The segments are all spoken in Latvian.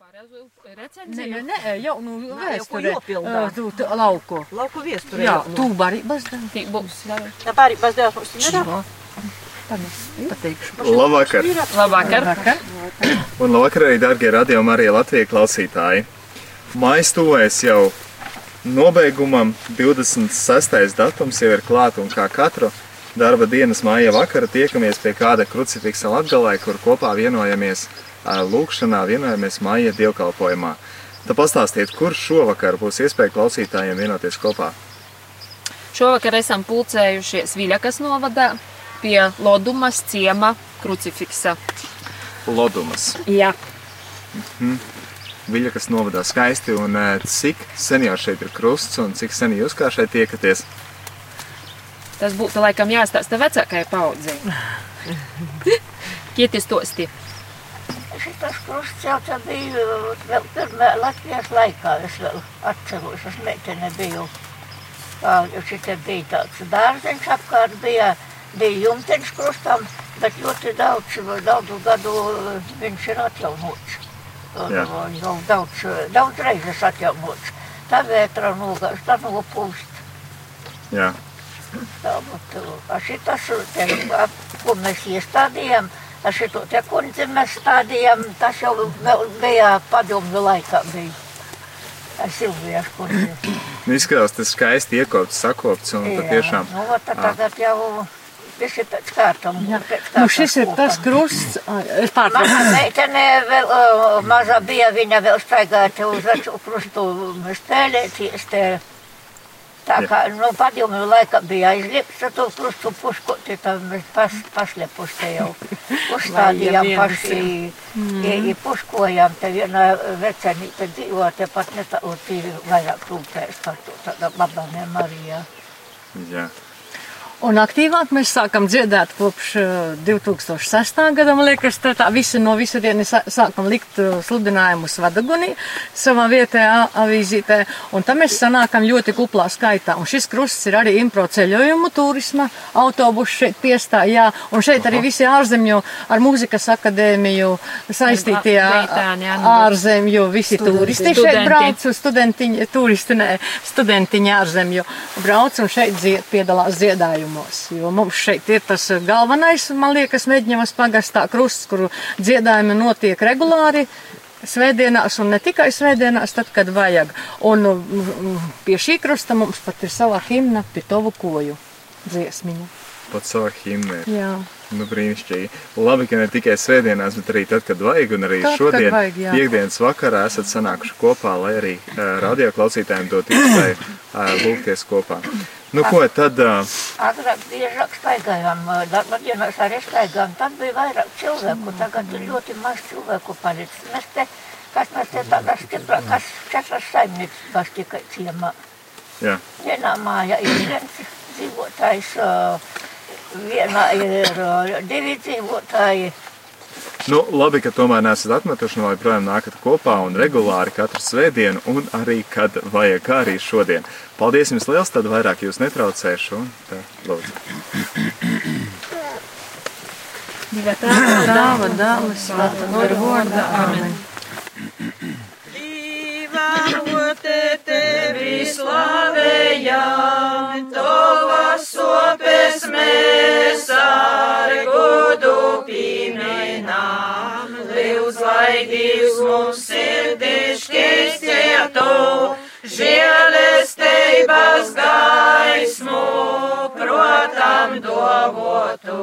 Nē, nē, nē, jau nu vēsturē. tu- Lauku. Lauku viesturē. Jā, tu vari bazdēm. Tī būs. Tā pārī bazdēvs mums nerā. Pateikšu. Labvakar! Labvakar. Vakar. Un labvakar arī, darbie radio Marija Latvijas klausītāji! Mājas tuvojas jau nobeigumam, 26. datums jau ir klāts, un kā katru darba dienas māja vakara tiekamies pie kāda krucifiksa latgalē, kur kopā vienojamies lūkšanā, vienojamies māja dievkalpojumā. Tad pastāstiet, kur šovakar būs iespēja klausītājiem vienoties kopā? Šovakar esam pulcējušies Viļakas novadā pie Lodumas ciema krucifiksa. Lodumas. Jā. Viļa, kas novadā skaisti, un ā, cik sen jau šeit ir krusts, un cik sen jūs kā šeit tiekaties? Tas būtu laikam jāstāsta vecākajai paudzei. Kietis tosti. Šitas krusts jau tā bija vēl pirmā Latvijas laikā. Es vēl atceros, es meitene biju. Šitie bija tāds dārziņš apkārt, bija, bija jumteņš krustam, bet ļoti daudz, daudzu gadu viņš ir atjaunots. Jā. Jau daudz, daudz reizes atjaunots. Tā vētra nogāž, tā nopūst. Jā. Tā. A šitas, te, ko mēs iestādījām, a šito te kundzi mēs stādījām, tas jau bija padomju laikā bija. Silvijas kundzi. Nu, izskatās, tas skaisti iekopts, sakopts, un patiešām. Nu, tagad jau visi pēc kārtam. pēc Nu, šis ir kārtas tas krusts. Es pārtraucu. meitene vēl, uh, maza bija, viņa vēl staigāja uz vecu krustu spēlēties te. Tā Jā. kā, nu, padomju laikā bija aizliegts ar to krustu puškoti, tad mēs pas, paslepuši te jau uzstādījām paši, mm. puškojām, te viena vecenīte dzīvo, te pat netālu tī vairāk rūpēs par to, tāda babane Marija. Jā. Un aktīvāk mēs sākam dziedāt kopš uh, 2006. gada. Man liekas, tā, tā visi no visurienes sā- sākam likt uh, sludinājumus Vadagunī savā vietējā avīzītē. Un tam mēs sanākam ļoti kuplā skaitā. Un šis krusts ir arī impro ceļojumu turisma autobusu šeit piestājā. Un šeit arī visi ārzemju ar mūzikas akadēmiju saistītie nu, ārzemju, visi Studenti. turisti šeit Studenti. brauc studentiņi, turisti, nē, studentiņi ārzemju brauc un šeit dzied, piedalās dziedājumos. Jo mums šeit ir tas galvenais, man liekas, Meģņevas pagastā krusts, kuru dziedājumi notiek regulāri. Svētdienās un ne tikai svētdienās, tad, kad vajag. Un mm, pie šī krusta mums pat ir sava himna Pitovu koju dziesmiņa. Pat savā himnē. Jā. Nu, brīnišķīgi. Labi, ka ne tikai svētdienās, bet arī tad, kad vajag, un arī Tad, šodien, vajag, jā. piekdienas vakarā, esat sanākuši kopā, lai arī uh, radio klausītājiem dot iespēju uh, lūgties kopā. Nu, ko tad? Uh, Agrāk biežāk staigājām, darba dienās arī staigājām, tad bija vairāk cilvēku, tagad ir ļoti maz cilvēku palicis. Mēs te, kas mēs te tādas stiprā, kas četras saimniecības tikai ciemā. jā, Vienā mājā ir viens dzīvotājs, vienā ir divi dzīvotāji. Nu, labi, ka tomēr nesat atmetuši, no joprojām nākat kopā un regulāri katru svētdienu, un arī, kad vajag, kā arī šodien. Paldies jums liels, tad vairāk jūs netraucēšu, un tā, lūdzu. Dāva, dāva, svētā gara vārdā. Amen. Dievavote tevi slavējam, tavas sopes mēs ar godu pieminām. Lūdz, lai Dievs mums sirdišķis cietu, žēlestības gaismu, protam dovotu.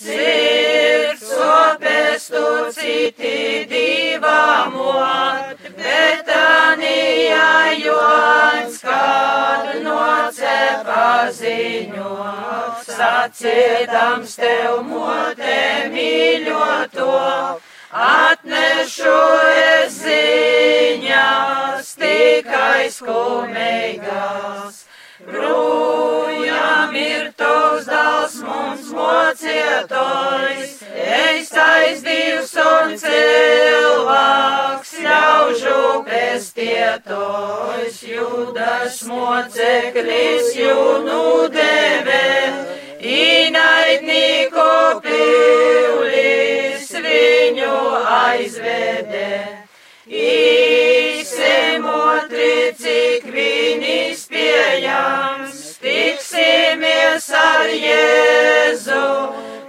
Sirds sopes tu citi divamot, bet Anija Jons, kad nocepa ziņot, sacīdams tev mote mīļoto, atnešu es ziņas tikai skumīgas. Brūjām mocietojs, eistais divs un cilvēks, ļaužu pestietojs, jūdas moceklis jūnu devē, īnaidnīko pīlis viņu aizvedē. Īsemotri, cik viņis pieņems. Tiksimies ar Jēzu,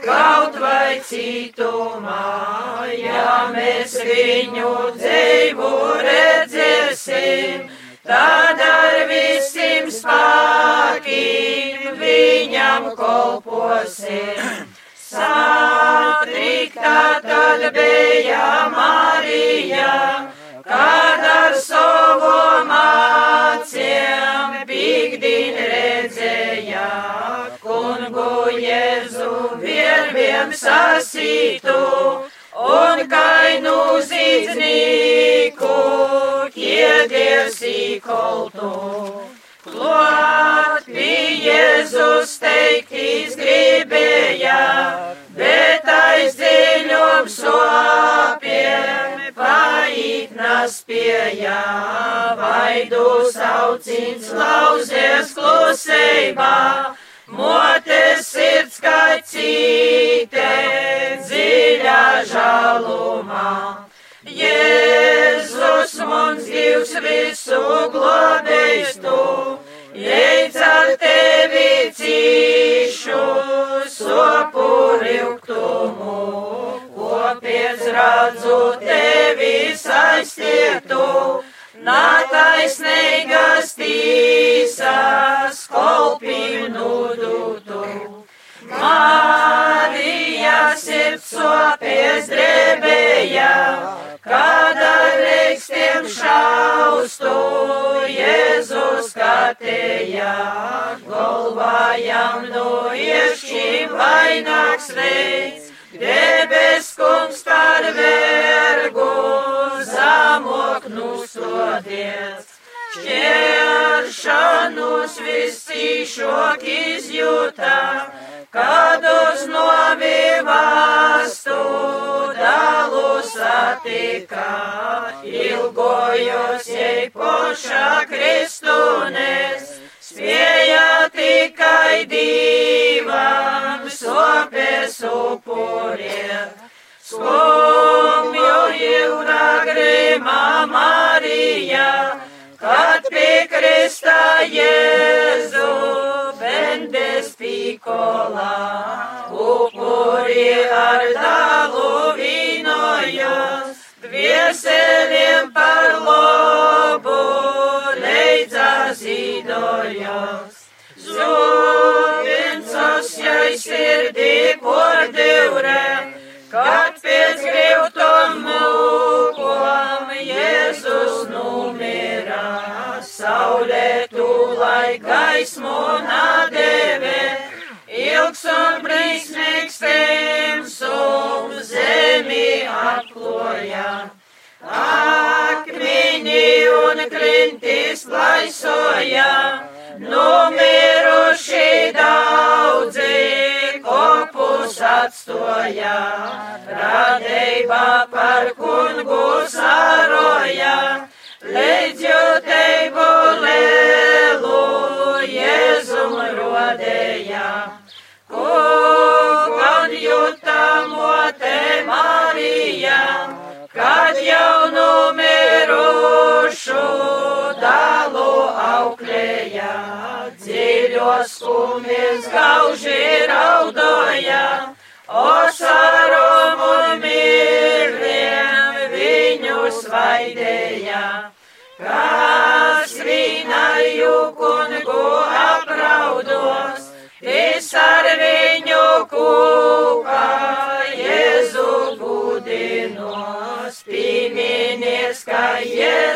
kaut vai citumā, ja mēs viņu dzīvu redzēsim, tad ar visiem spēkiem viņam kolposim. Sātrīktā tad bija Marija kad ar savu acīm pīkdien redzēja kungu Jēzu vieniem sasītu un kainu zīdznieku ķēdies īkoltu. Klāt pie Jēzus teiktīs gribēja, bet aiz dziļum sopiem paīt naspēja. Vaidu saucins lauzies klusībā, motes sirds kā cīte dziļā žalumā. Jēzus mums divs visu globējs tu, jeic ar tevi cīšu sopuriktumu, kopies radzu tevi saistietu, nataisnīgas tīsas kolpim nudutu. Marija sirds sopēs drebēja, kad ar rīkstiem šaustu Jēzus skatēja, golvājam no iešķīm vaināks veids, debes kungs par vergu zamok nusodies. Šķēršanos visi šok izjūta, kad uz novivastu dalu satika, ilgojos jai pošā Kristunes, spēja tikai divam sopes upuriet. Skumju jūra grima Marija, kad pie Krista Jēzu bendes pikola, upuri ar dalu vīnojos, dvieseliem par lobu leidzās zīdojos. Zuvincos jai sirdī pordivrē, kad pēc grīvtom mūkom Jēzus numira, saulē tūlai gaismu nadeve, ilgs un brīsnīgs timsums zemi apkloja. Akmeņi un klintis plaisoja, numiruši daudzi kopus atstoja, radība par kungu saroja, līdz jūtību lēlu Jēzum rodēja. Kugan jūtamo te Marija, kad jau numirušu dalu auklēja, dziļos kumies gauži raudoja, osarom un mirliem viņus vaidēja. Kas rīnāju kungu apraudos, tis ar viņu kūpā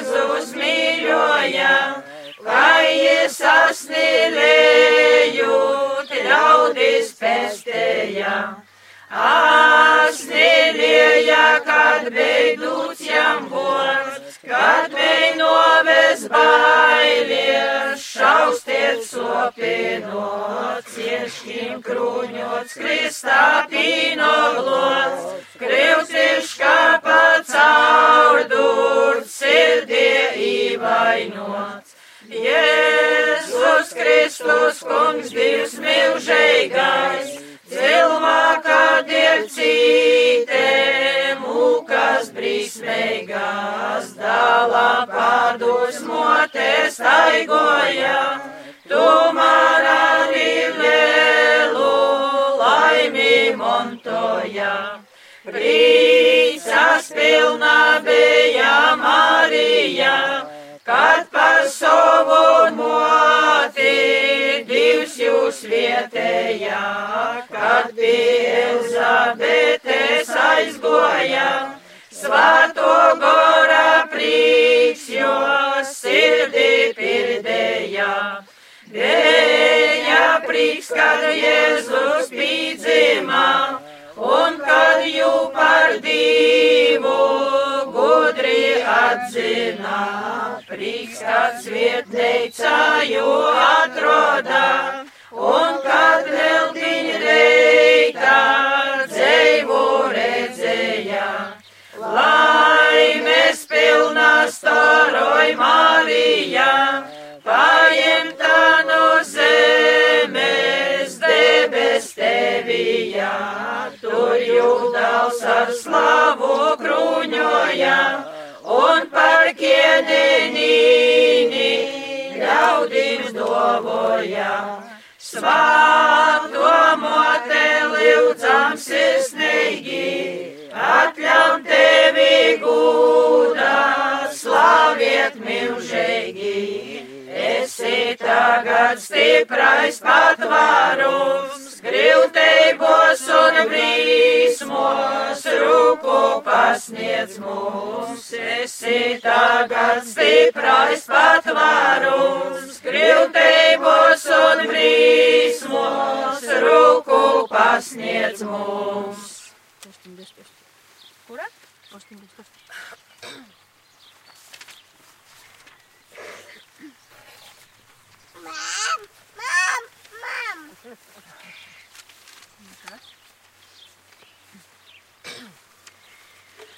Jēzus mīļoja, lai es asnilējot ļaudis pestēja. Asnilēja, kad beidūts jam vārds, kad bija noves bailes, šaustiet sopinot, cieškim krūņots, kristā pīno glots, krivciškā pacaurdurt, sirdie īvainots. Jēzus Kristus, kungs, divs milžīgais, Cilvēka dievcīte, mūkas brīsmeigas, dala padusmote staigoja, tu marari lielu laimi montoja. Prīsas pilna bija Marija kad par savu moti divs jūs vietējā, kad Bilzabetes aizgoja, svāto gora prīks jūs sirdī pirdējā. Dēļa prīks, kad Jēzus pīdzimā, un kad jū par divu gudri atzinām. Prieks, kad svietneica jū atroda, un kad vēl diņ reitā dzeivu redzēja. Laimes pilna staroj Marija, paimta no zemes debes tevijā. Tur jūdals ar slavu kruņoja, un par kieninīni ļaudīm dovoja. Svāto mote lūdzam sirsnīgi, atļaut tevi gūdā, slaviet milžīgi. Esi tagad stiprais patvārums, grūtībos un brīsmos, rūku pasniedz mums. Esi tagad stiprais patvārums, grūtībos un brīsmos, rūku pasniedz mums. Kurā?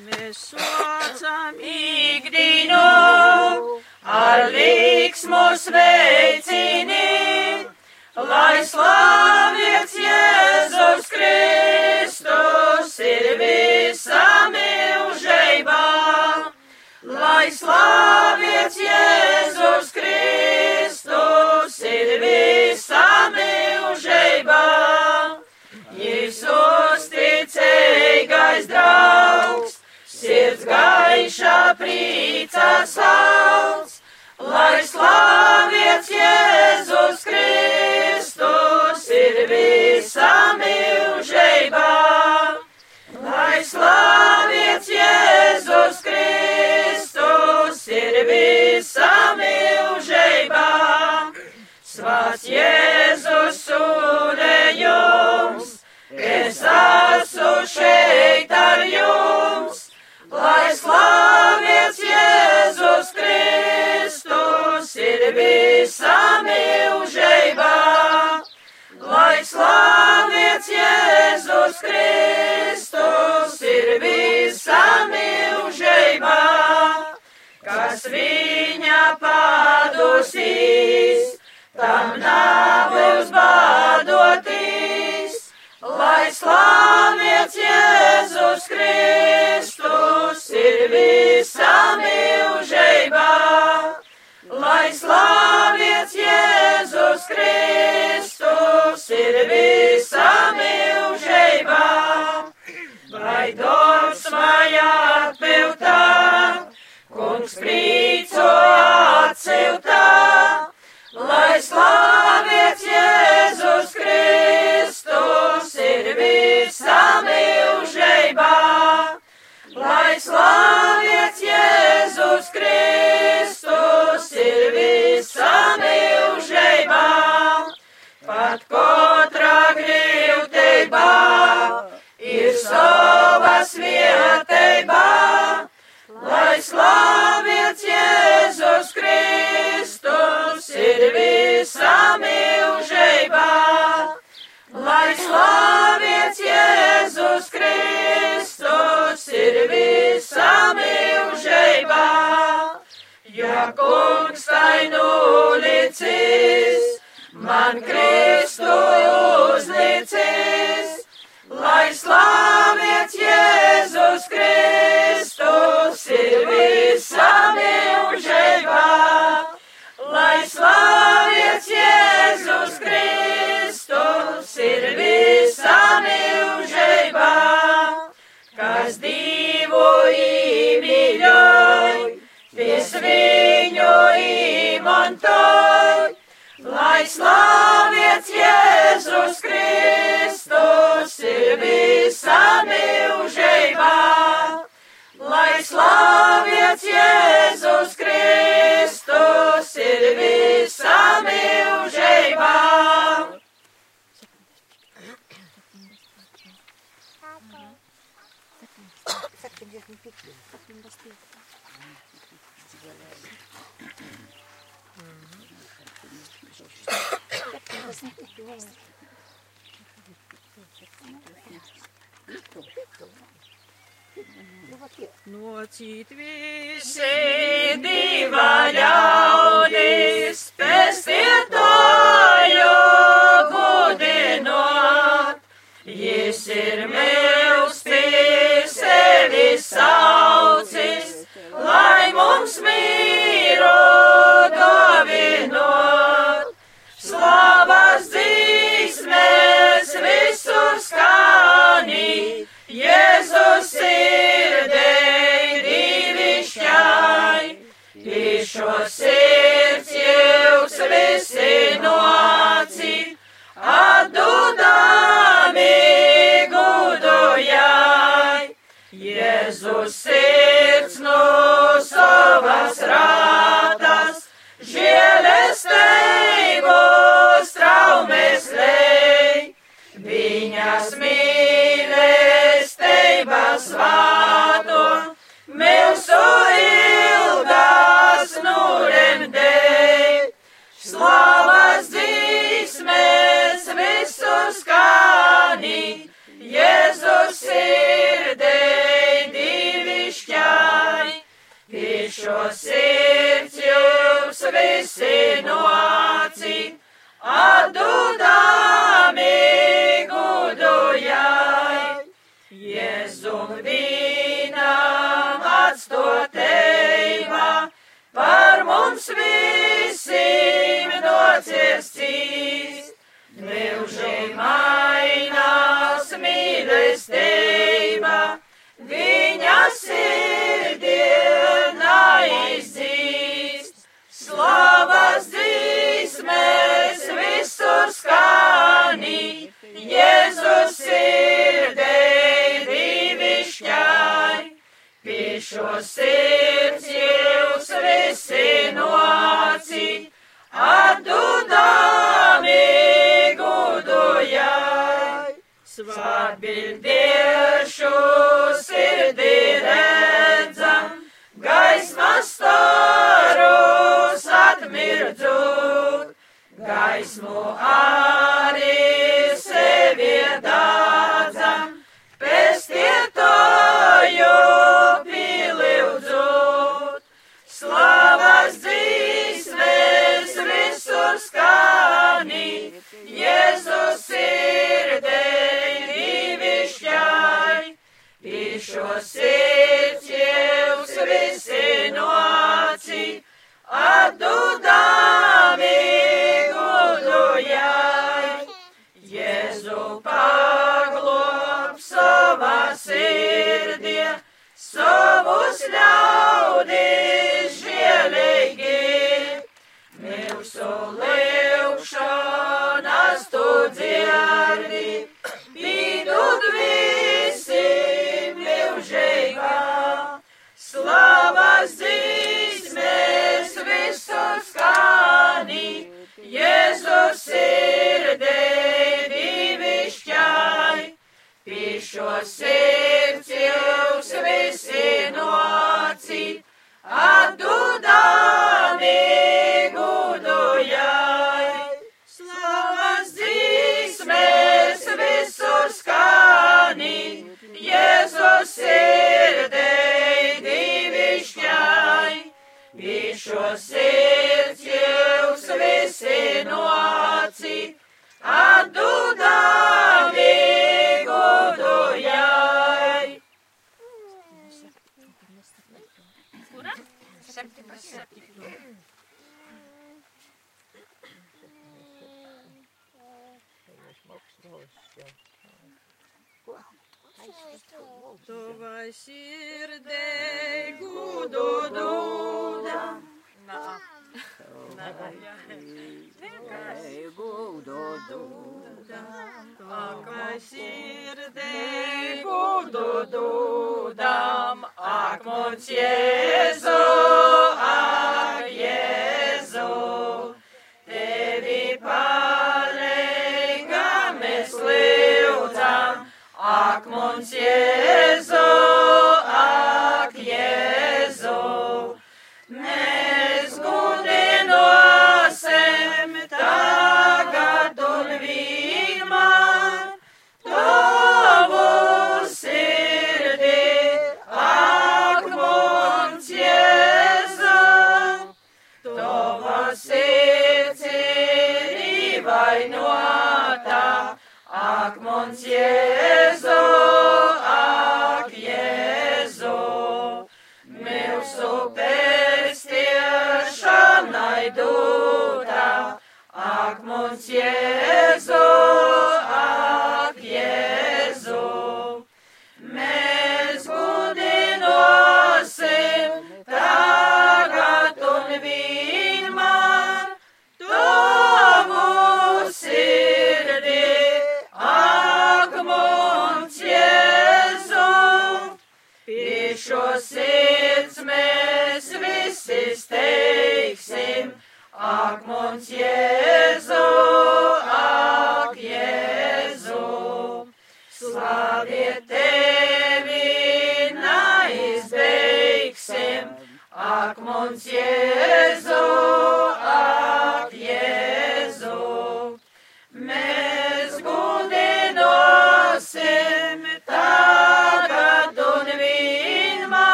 Mēs saucam ikdienu, ar līksmu sveicini, lai slavēts Jēzus Kristus ir visā mūžībā. Lai slavēts Jēzus Kristus ir visā mūžībā. Jēzus ticīgais draugs, sirds gaišā prīca sauc, lai slavēts Jēzus Kristus ir visā mūžībā. Lai slavēts Jēzus Kristus ir visā mūžībā. Svāts Jēzus sūrējums, es esmu šeit ar jums, lai slavēts Jēzus Kristus ir visā mūžībā. Lai slavēts Jēzus Kristus ir visā mūžībā, kas viņa padusīs, tam nabūs badotīs. Lai slavēts Jēzus Kristus Nocīt visi divi ļaudis, pestietoju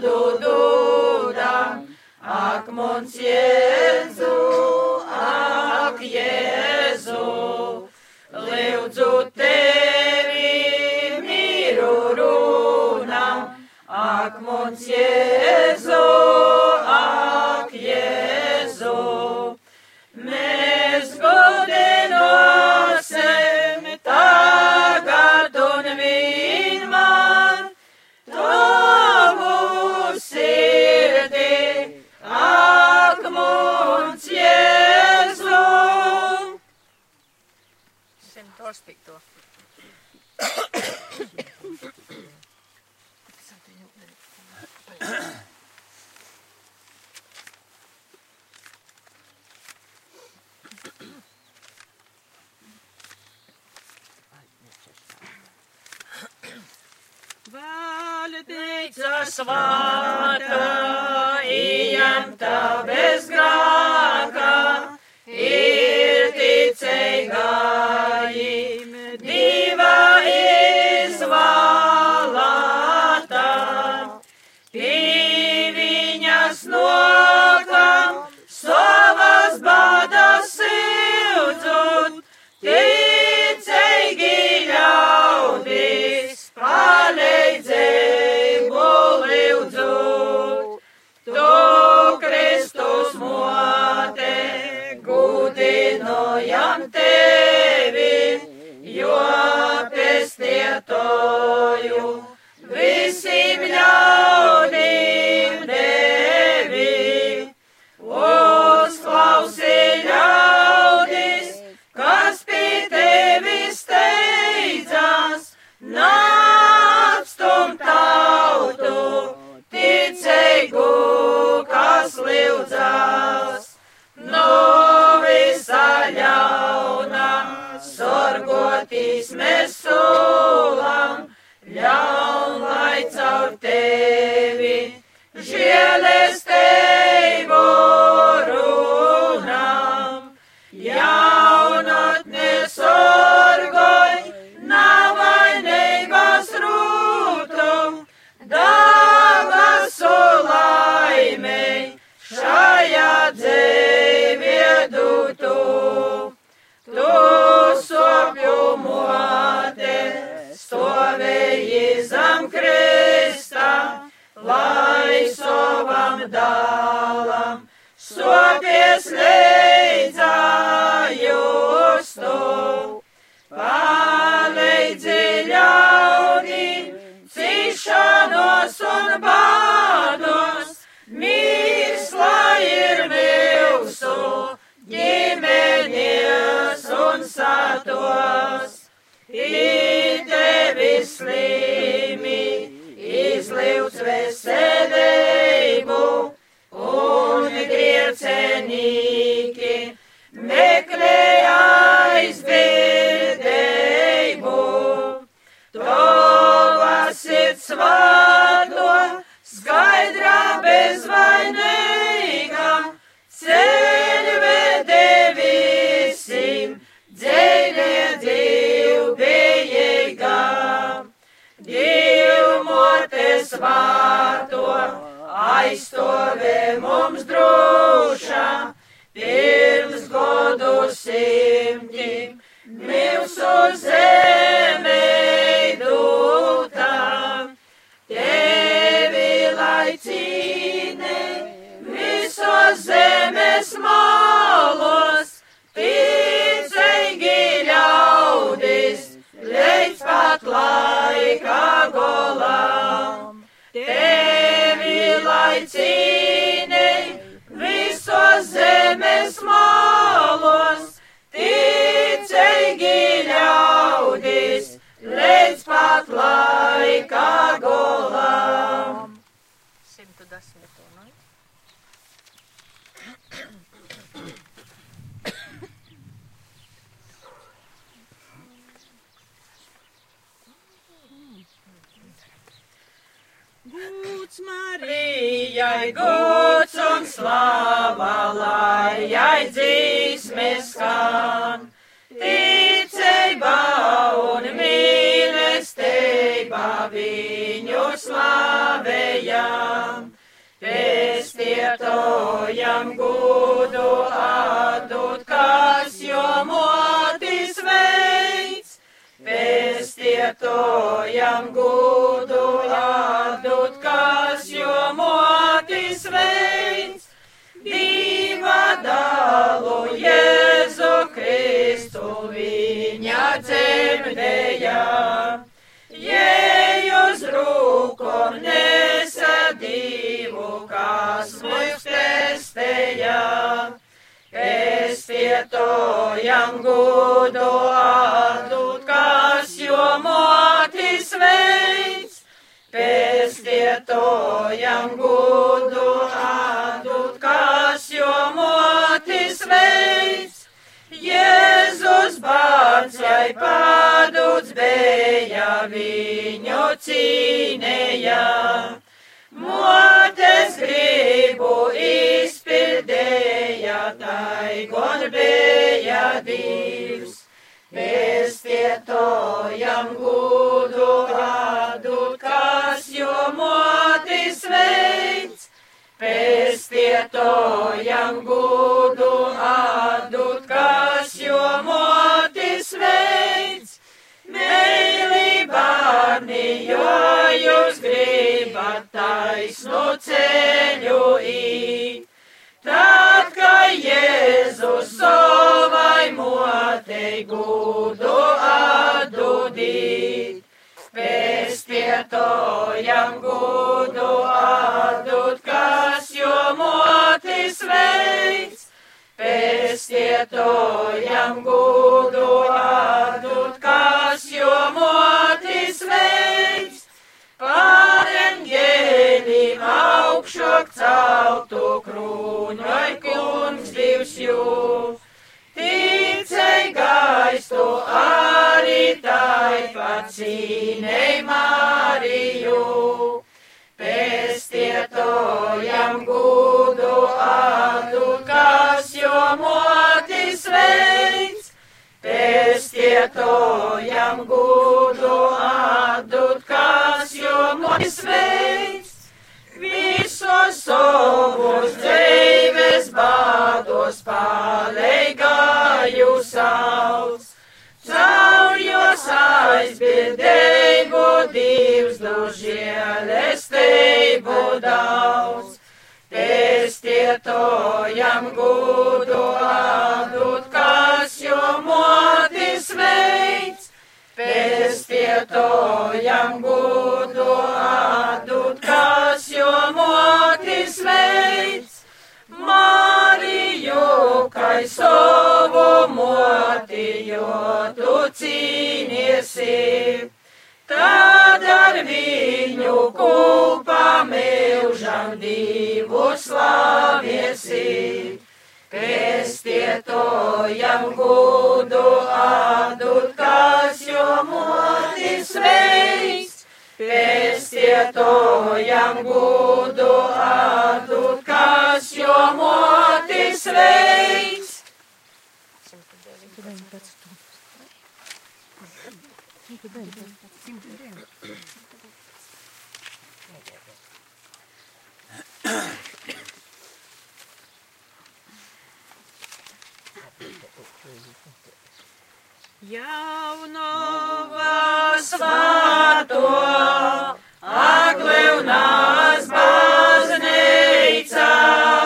gudu dūdam, ak, mums Jēzu, Teica svātā, iemta bez grāka, ir ticei gājīgi. jai gods un slava, lai jai dzīsmes skan. Ticeiba un mīlestība viņu slavējam. Pēstietojam gudu atdot, kas jomotis veids. Pēstietojam gudu atdot, kas jomotis veids sveic, divā dalu Jēzu Kristu viņa dzemdējā. Jēju uz rūkom nesadīvu, kas mums testējā. Es vietojam gudu atdūt, kas jo motis veids. Pestietojam gudu atdūt, kas jo motis veids. Jēzus bārds, jai pādūts bija, viņu cīnēja. Motes gribu izpildēja, tai gon bija divs. Pestietojam gudu atdūt, kas jo motis veids. Pestietojam gudu atdūt, kas jo motis veids. Meili bārni, jo jūs gribat taisnu ceļu īt. Tad, kad Jēzus savai motei gudu atdudīt, pestietojam gudu atdūt, kas jo motis veids. Pestietojam gudu jū. Ticei gaistu arī tai pacīnei Mariju. Pestietojam gudu atdūt, kas jo motis veids. Pestietojam gudu atdūt, kas jo motis veids. Visos savus dzīves bādos palīgāju sauc. Caur jos aizbildību divs do žēlestību daudz. Testietojam gudu atdūt, kas jo motis veids. Pestietojam gudu atdūt, kas jo motis veids. Mariju, kai savu motiju tu cīniesi, tad ar viņu kopā mūžam divu slaviesi. Pestietojam gudu atdūt, kas jo motis veids. Pestietojam gudu atdūt, kas jo motis veids. Jaunova svēto, aglevnās baznīca, ar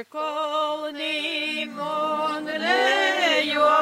Par kolnīm un lejom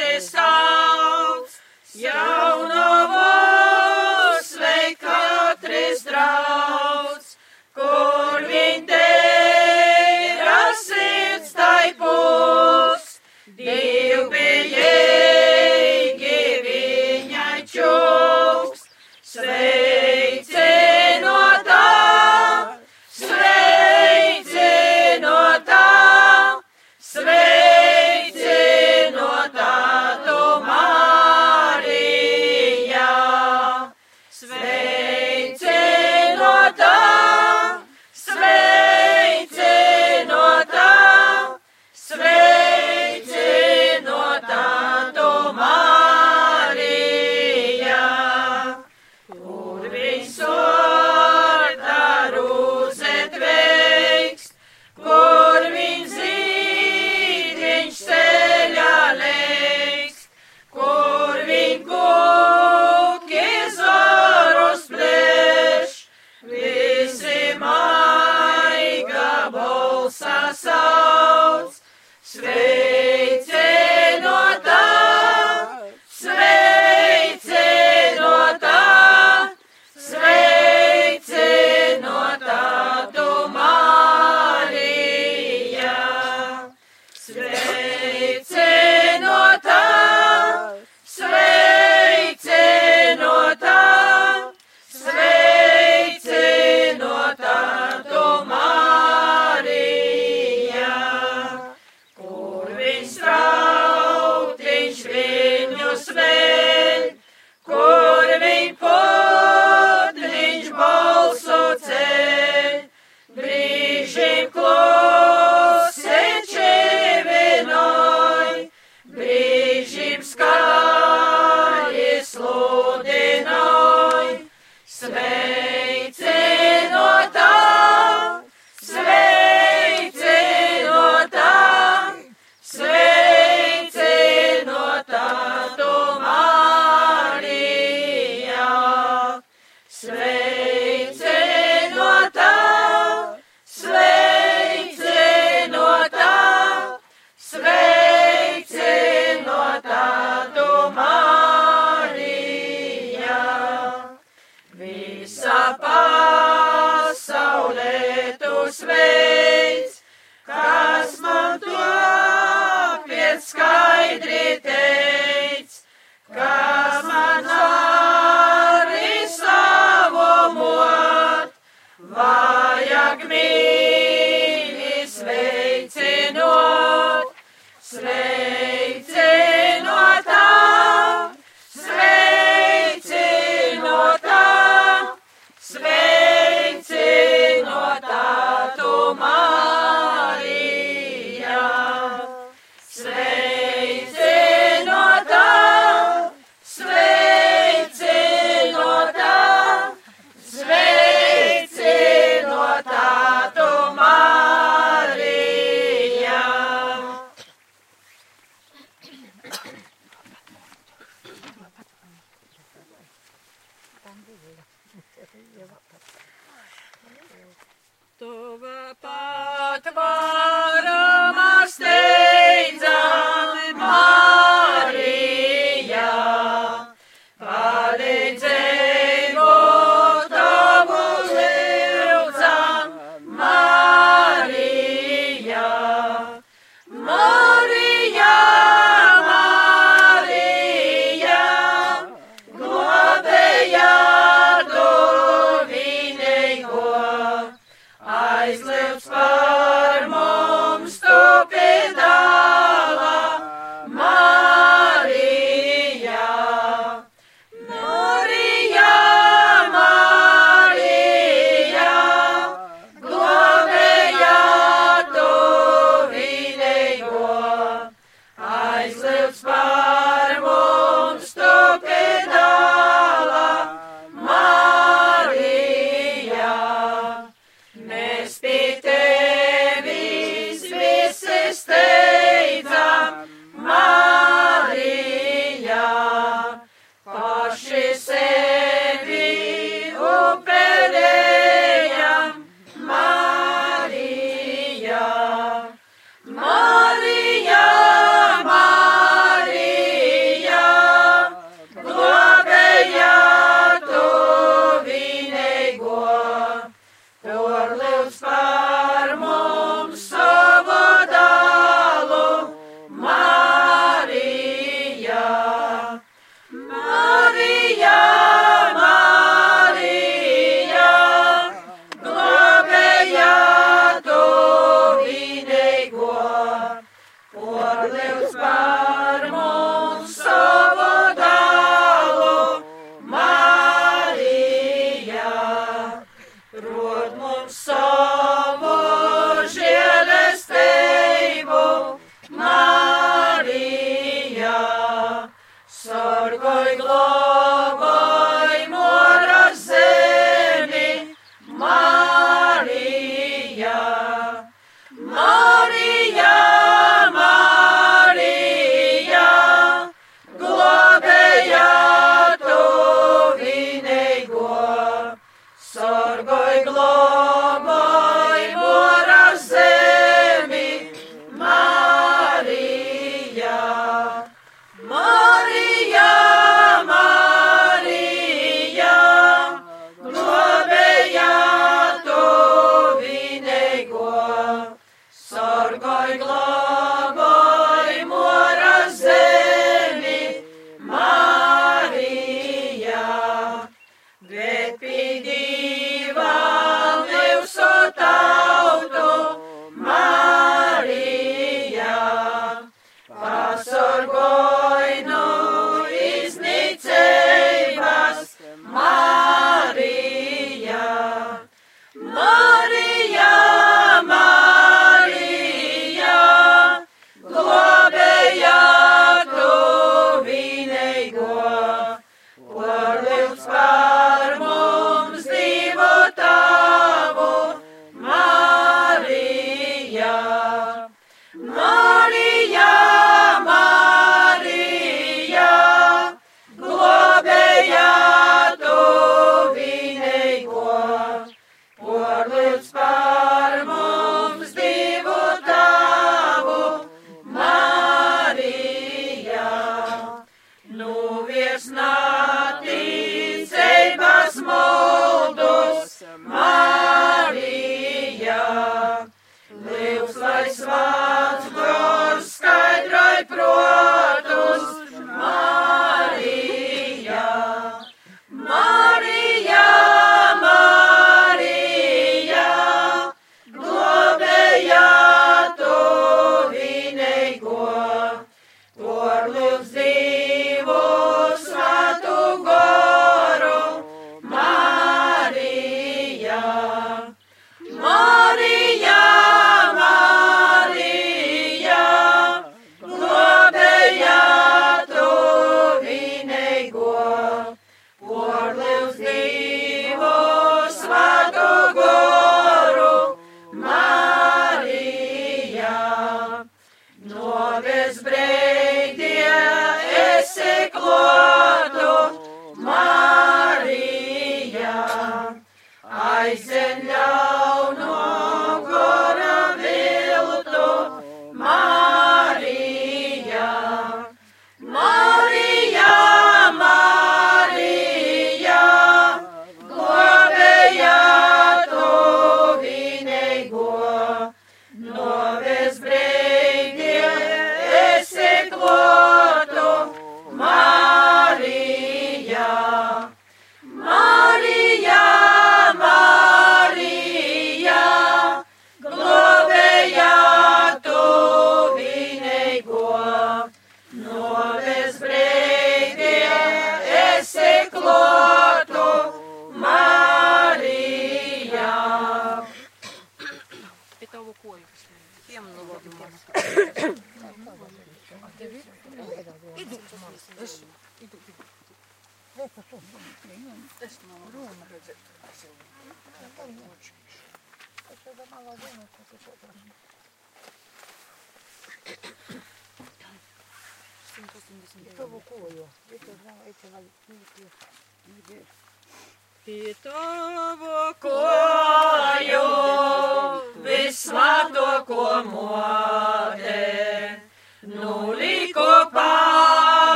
klusi sauc, jaunavos sveik katrs drauds,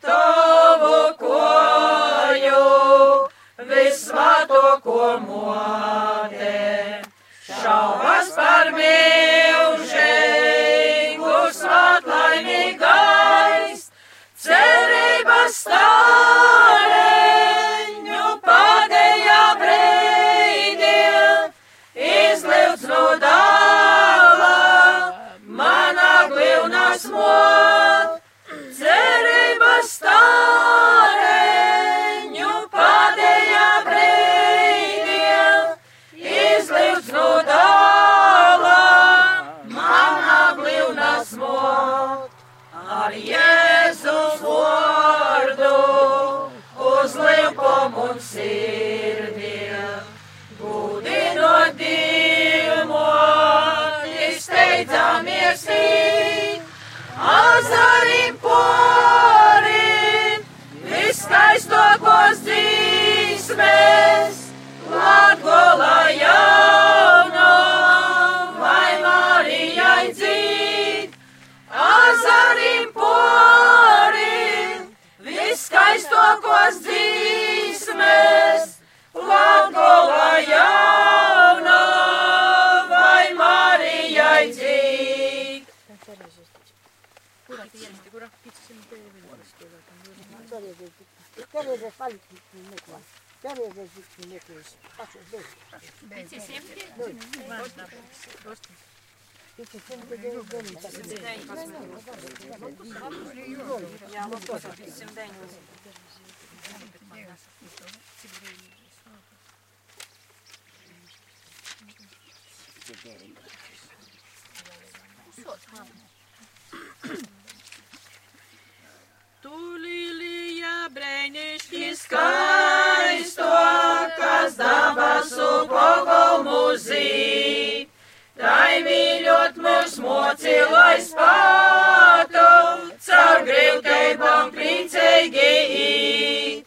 tavo koju, vismato ko motē. Сот, мабуть. mocīlai spātu, caur grilteibām priecīgi īt.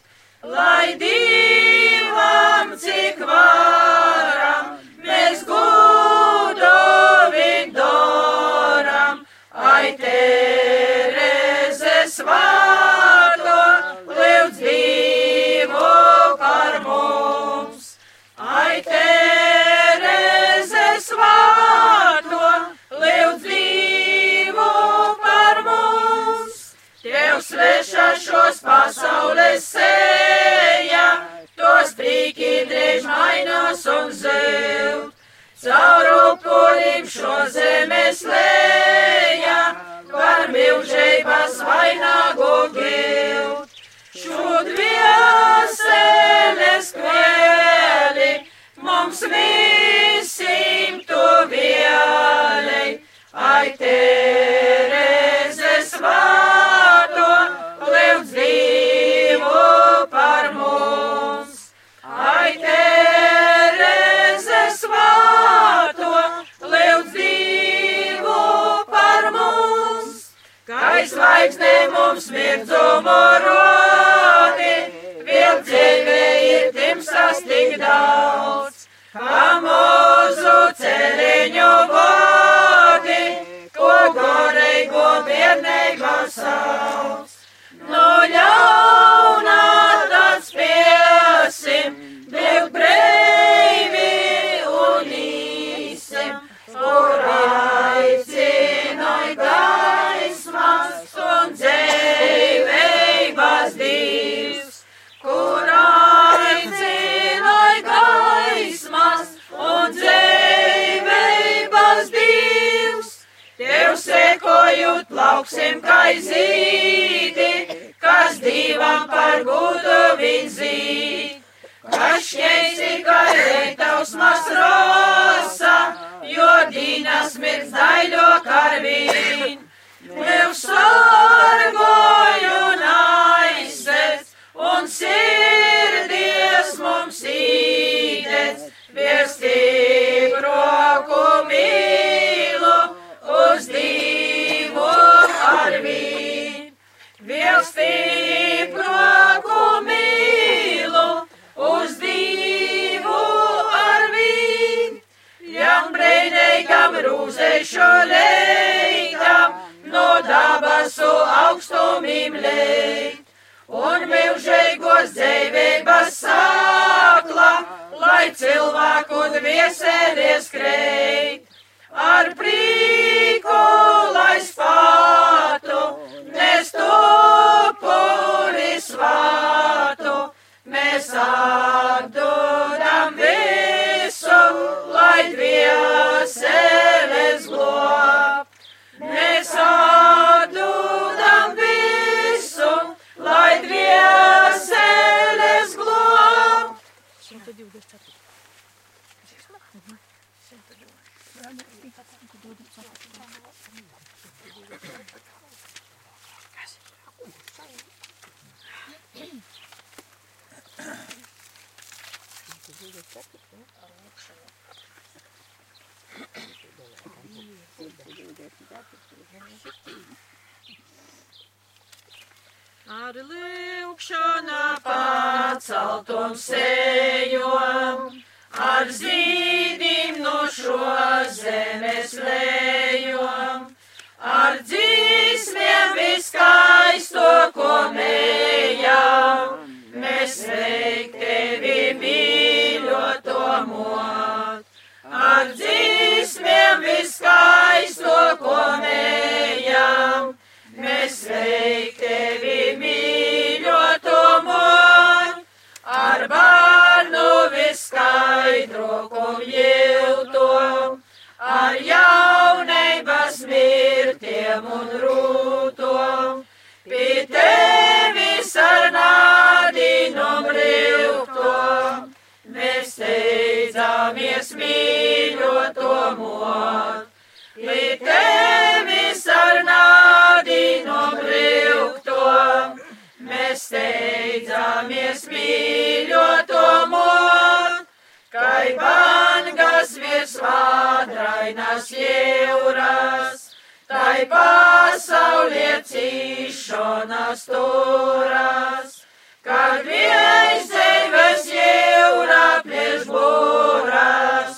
Steidzamies mīļoto mot. Pie tevis ar nādinum rīvtom, mēs steidzamies mīļoto mot. Kai bangas virs vādrainas jūras, tai pasaulē cīšanas turas, kad viens dzīves jūra plēš būras,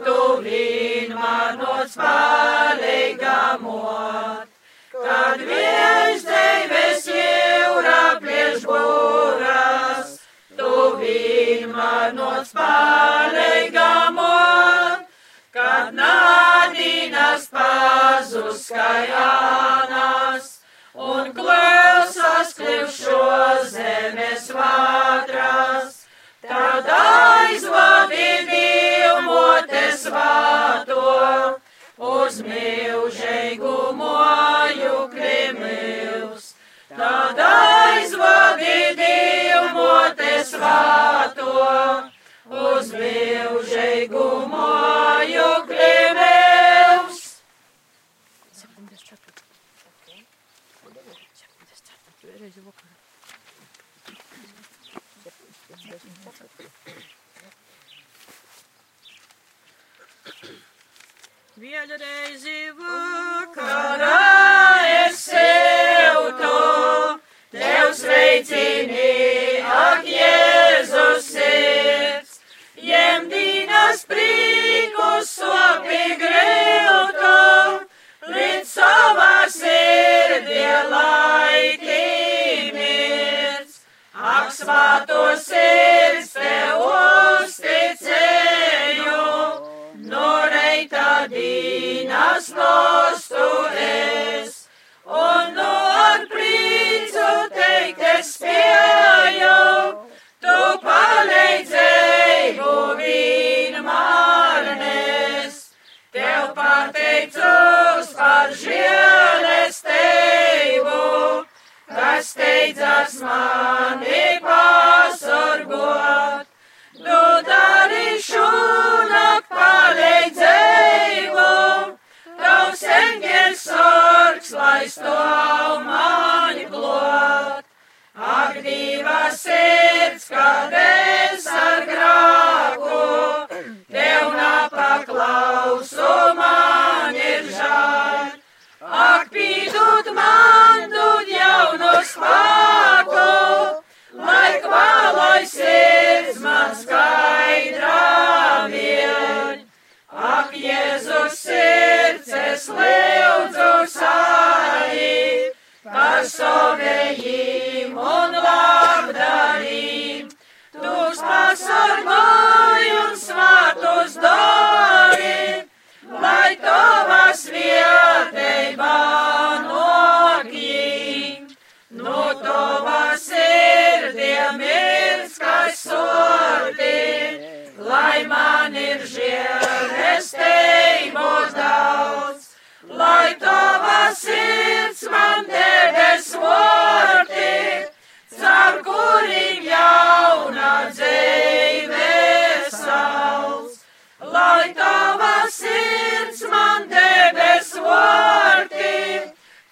tu vienmēr noc palīgamot. Kad viens dzīves jūra plēš būras, tu vienmēr noc palīgamot. Kad nādīnas pazus kajānas un klausās kliūšo zemes vātras, tad aizvadi divmotes vāto uz milžīgu moju krimils. Tad aizvadi divmotes vāto uz milžīgu moju krimils. Vienreizi vakarā es sev to, tev sveicini, ak, Jēzus sirds, jemdīnas prīkus sopi grilto, līdz savā sirdī. Ak, svāto sirds tev uzticēju, no reita dīnas nostu es, un no ar prīcu teikt es spēju, tu palīdzēju vienmēr nes, tev pateicos steidzas mani pasorgot. Tu darīšu nak palīdzību, tavs eņģeļs sorgs, lai stāv mani glot. Ak, diva sirds, kad es ar grāku, tev napaklausu, man ir žēl. Ak, pīdut man, dod jaunu spēku, lai kvalai sirds man skaidrā vien. Ak, Jēzus sirds, es lūdzu sāri, par savējiem un labdarīm. Tu pasargāji un svātus dari, lai tavas vietībā nokļīm. No tavas sirdiem ir skaists sorti, lai man ir žēlestības daudz, lai tavas sirds man debes vorti, caur kuriem jauna dzīve sauc. Lai tava sirds man debes vorti,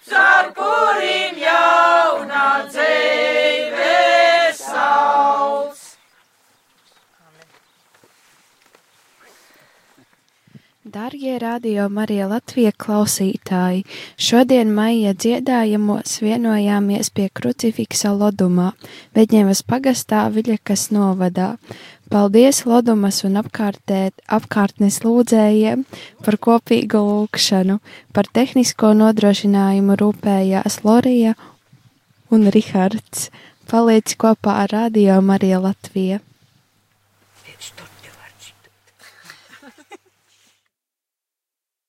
caur kuriem jauna dzīve sauc. Darbie radio Marija Latvija klausītāji, šodien maija dziedājumos vienojāmies pie krucifiksa Lodumā, Veģņevas pagastā Viļakas novadā. Paldies Lodumas un apkārtē, apkārtnes lūdzējiem par kopīgu lūkšanu, par tehnisko nodrošinājumu rūpējās Lorija un Rihards. Paliec kopā ar Radio Marija Latvija.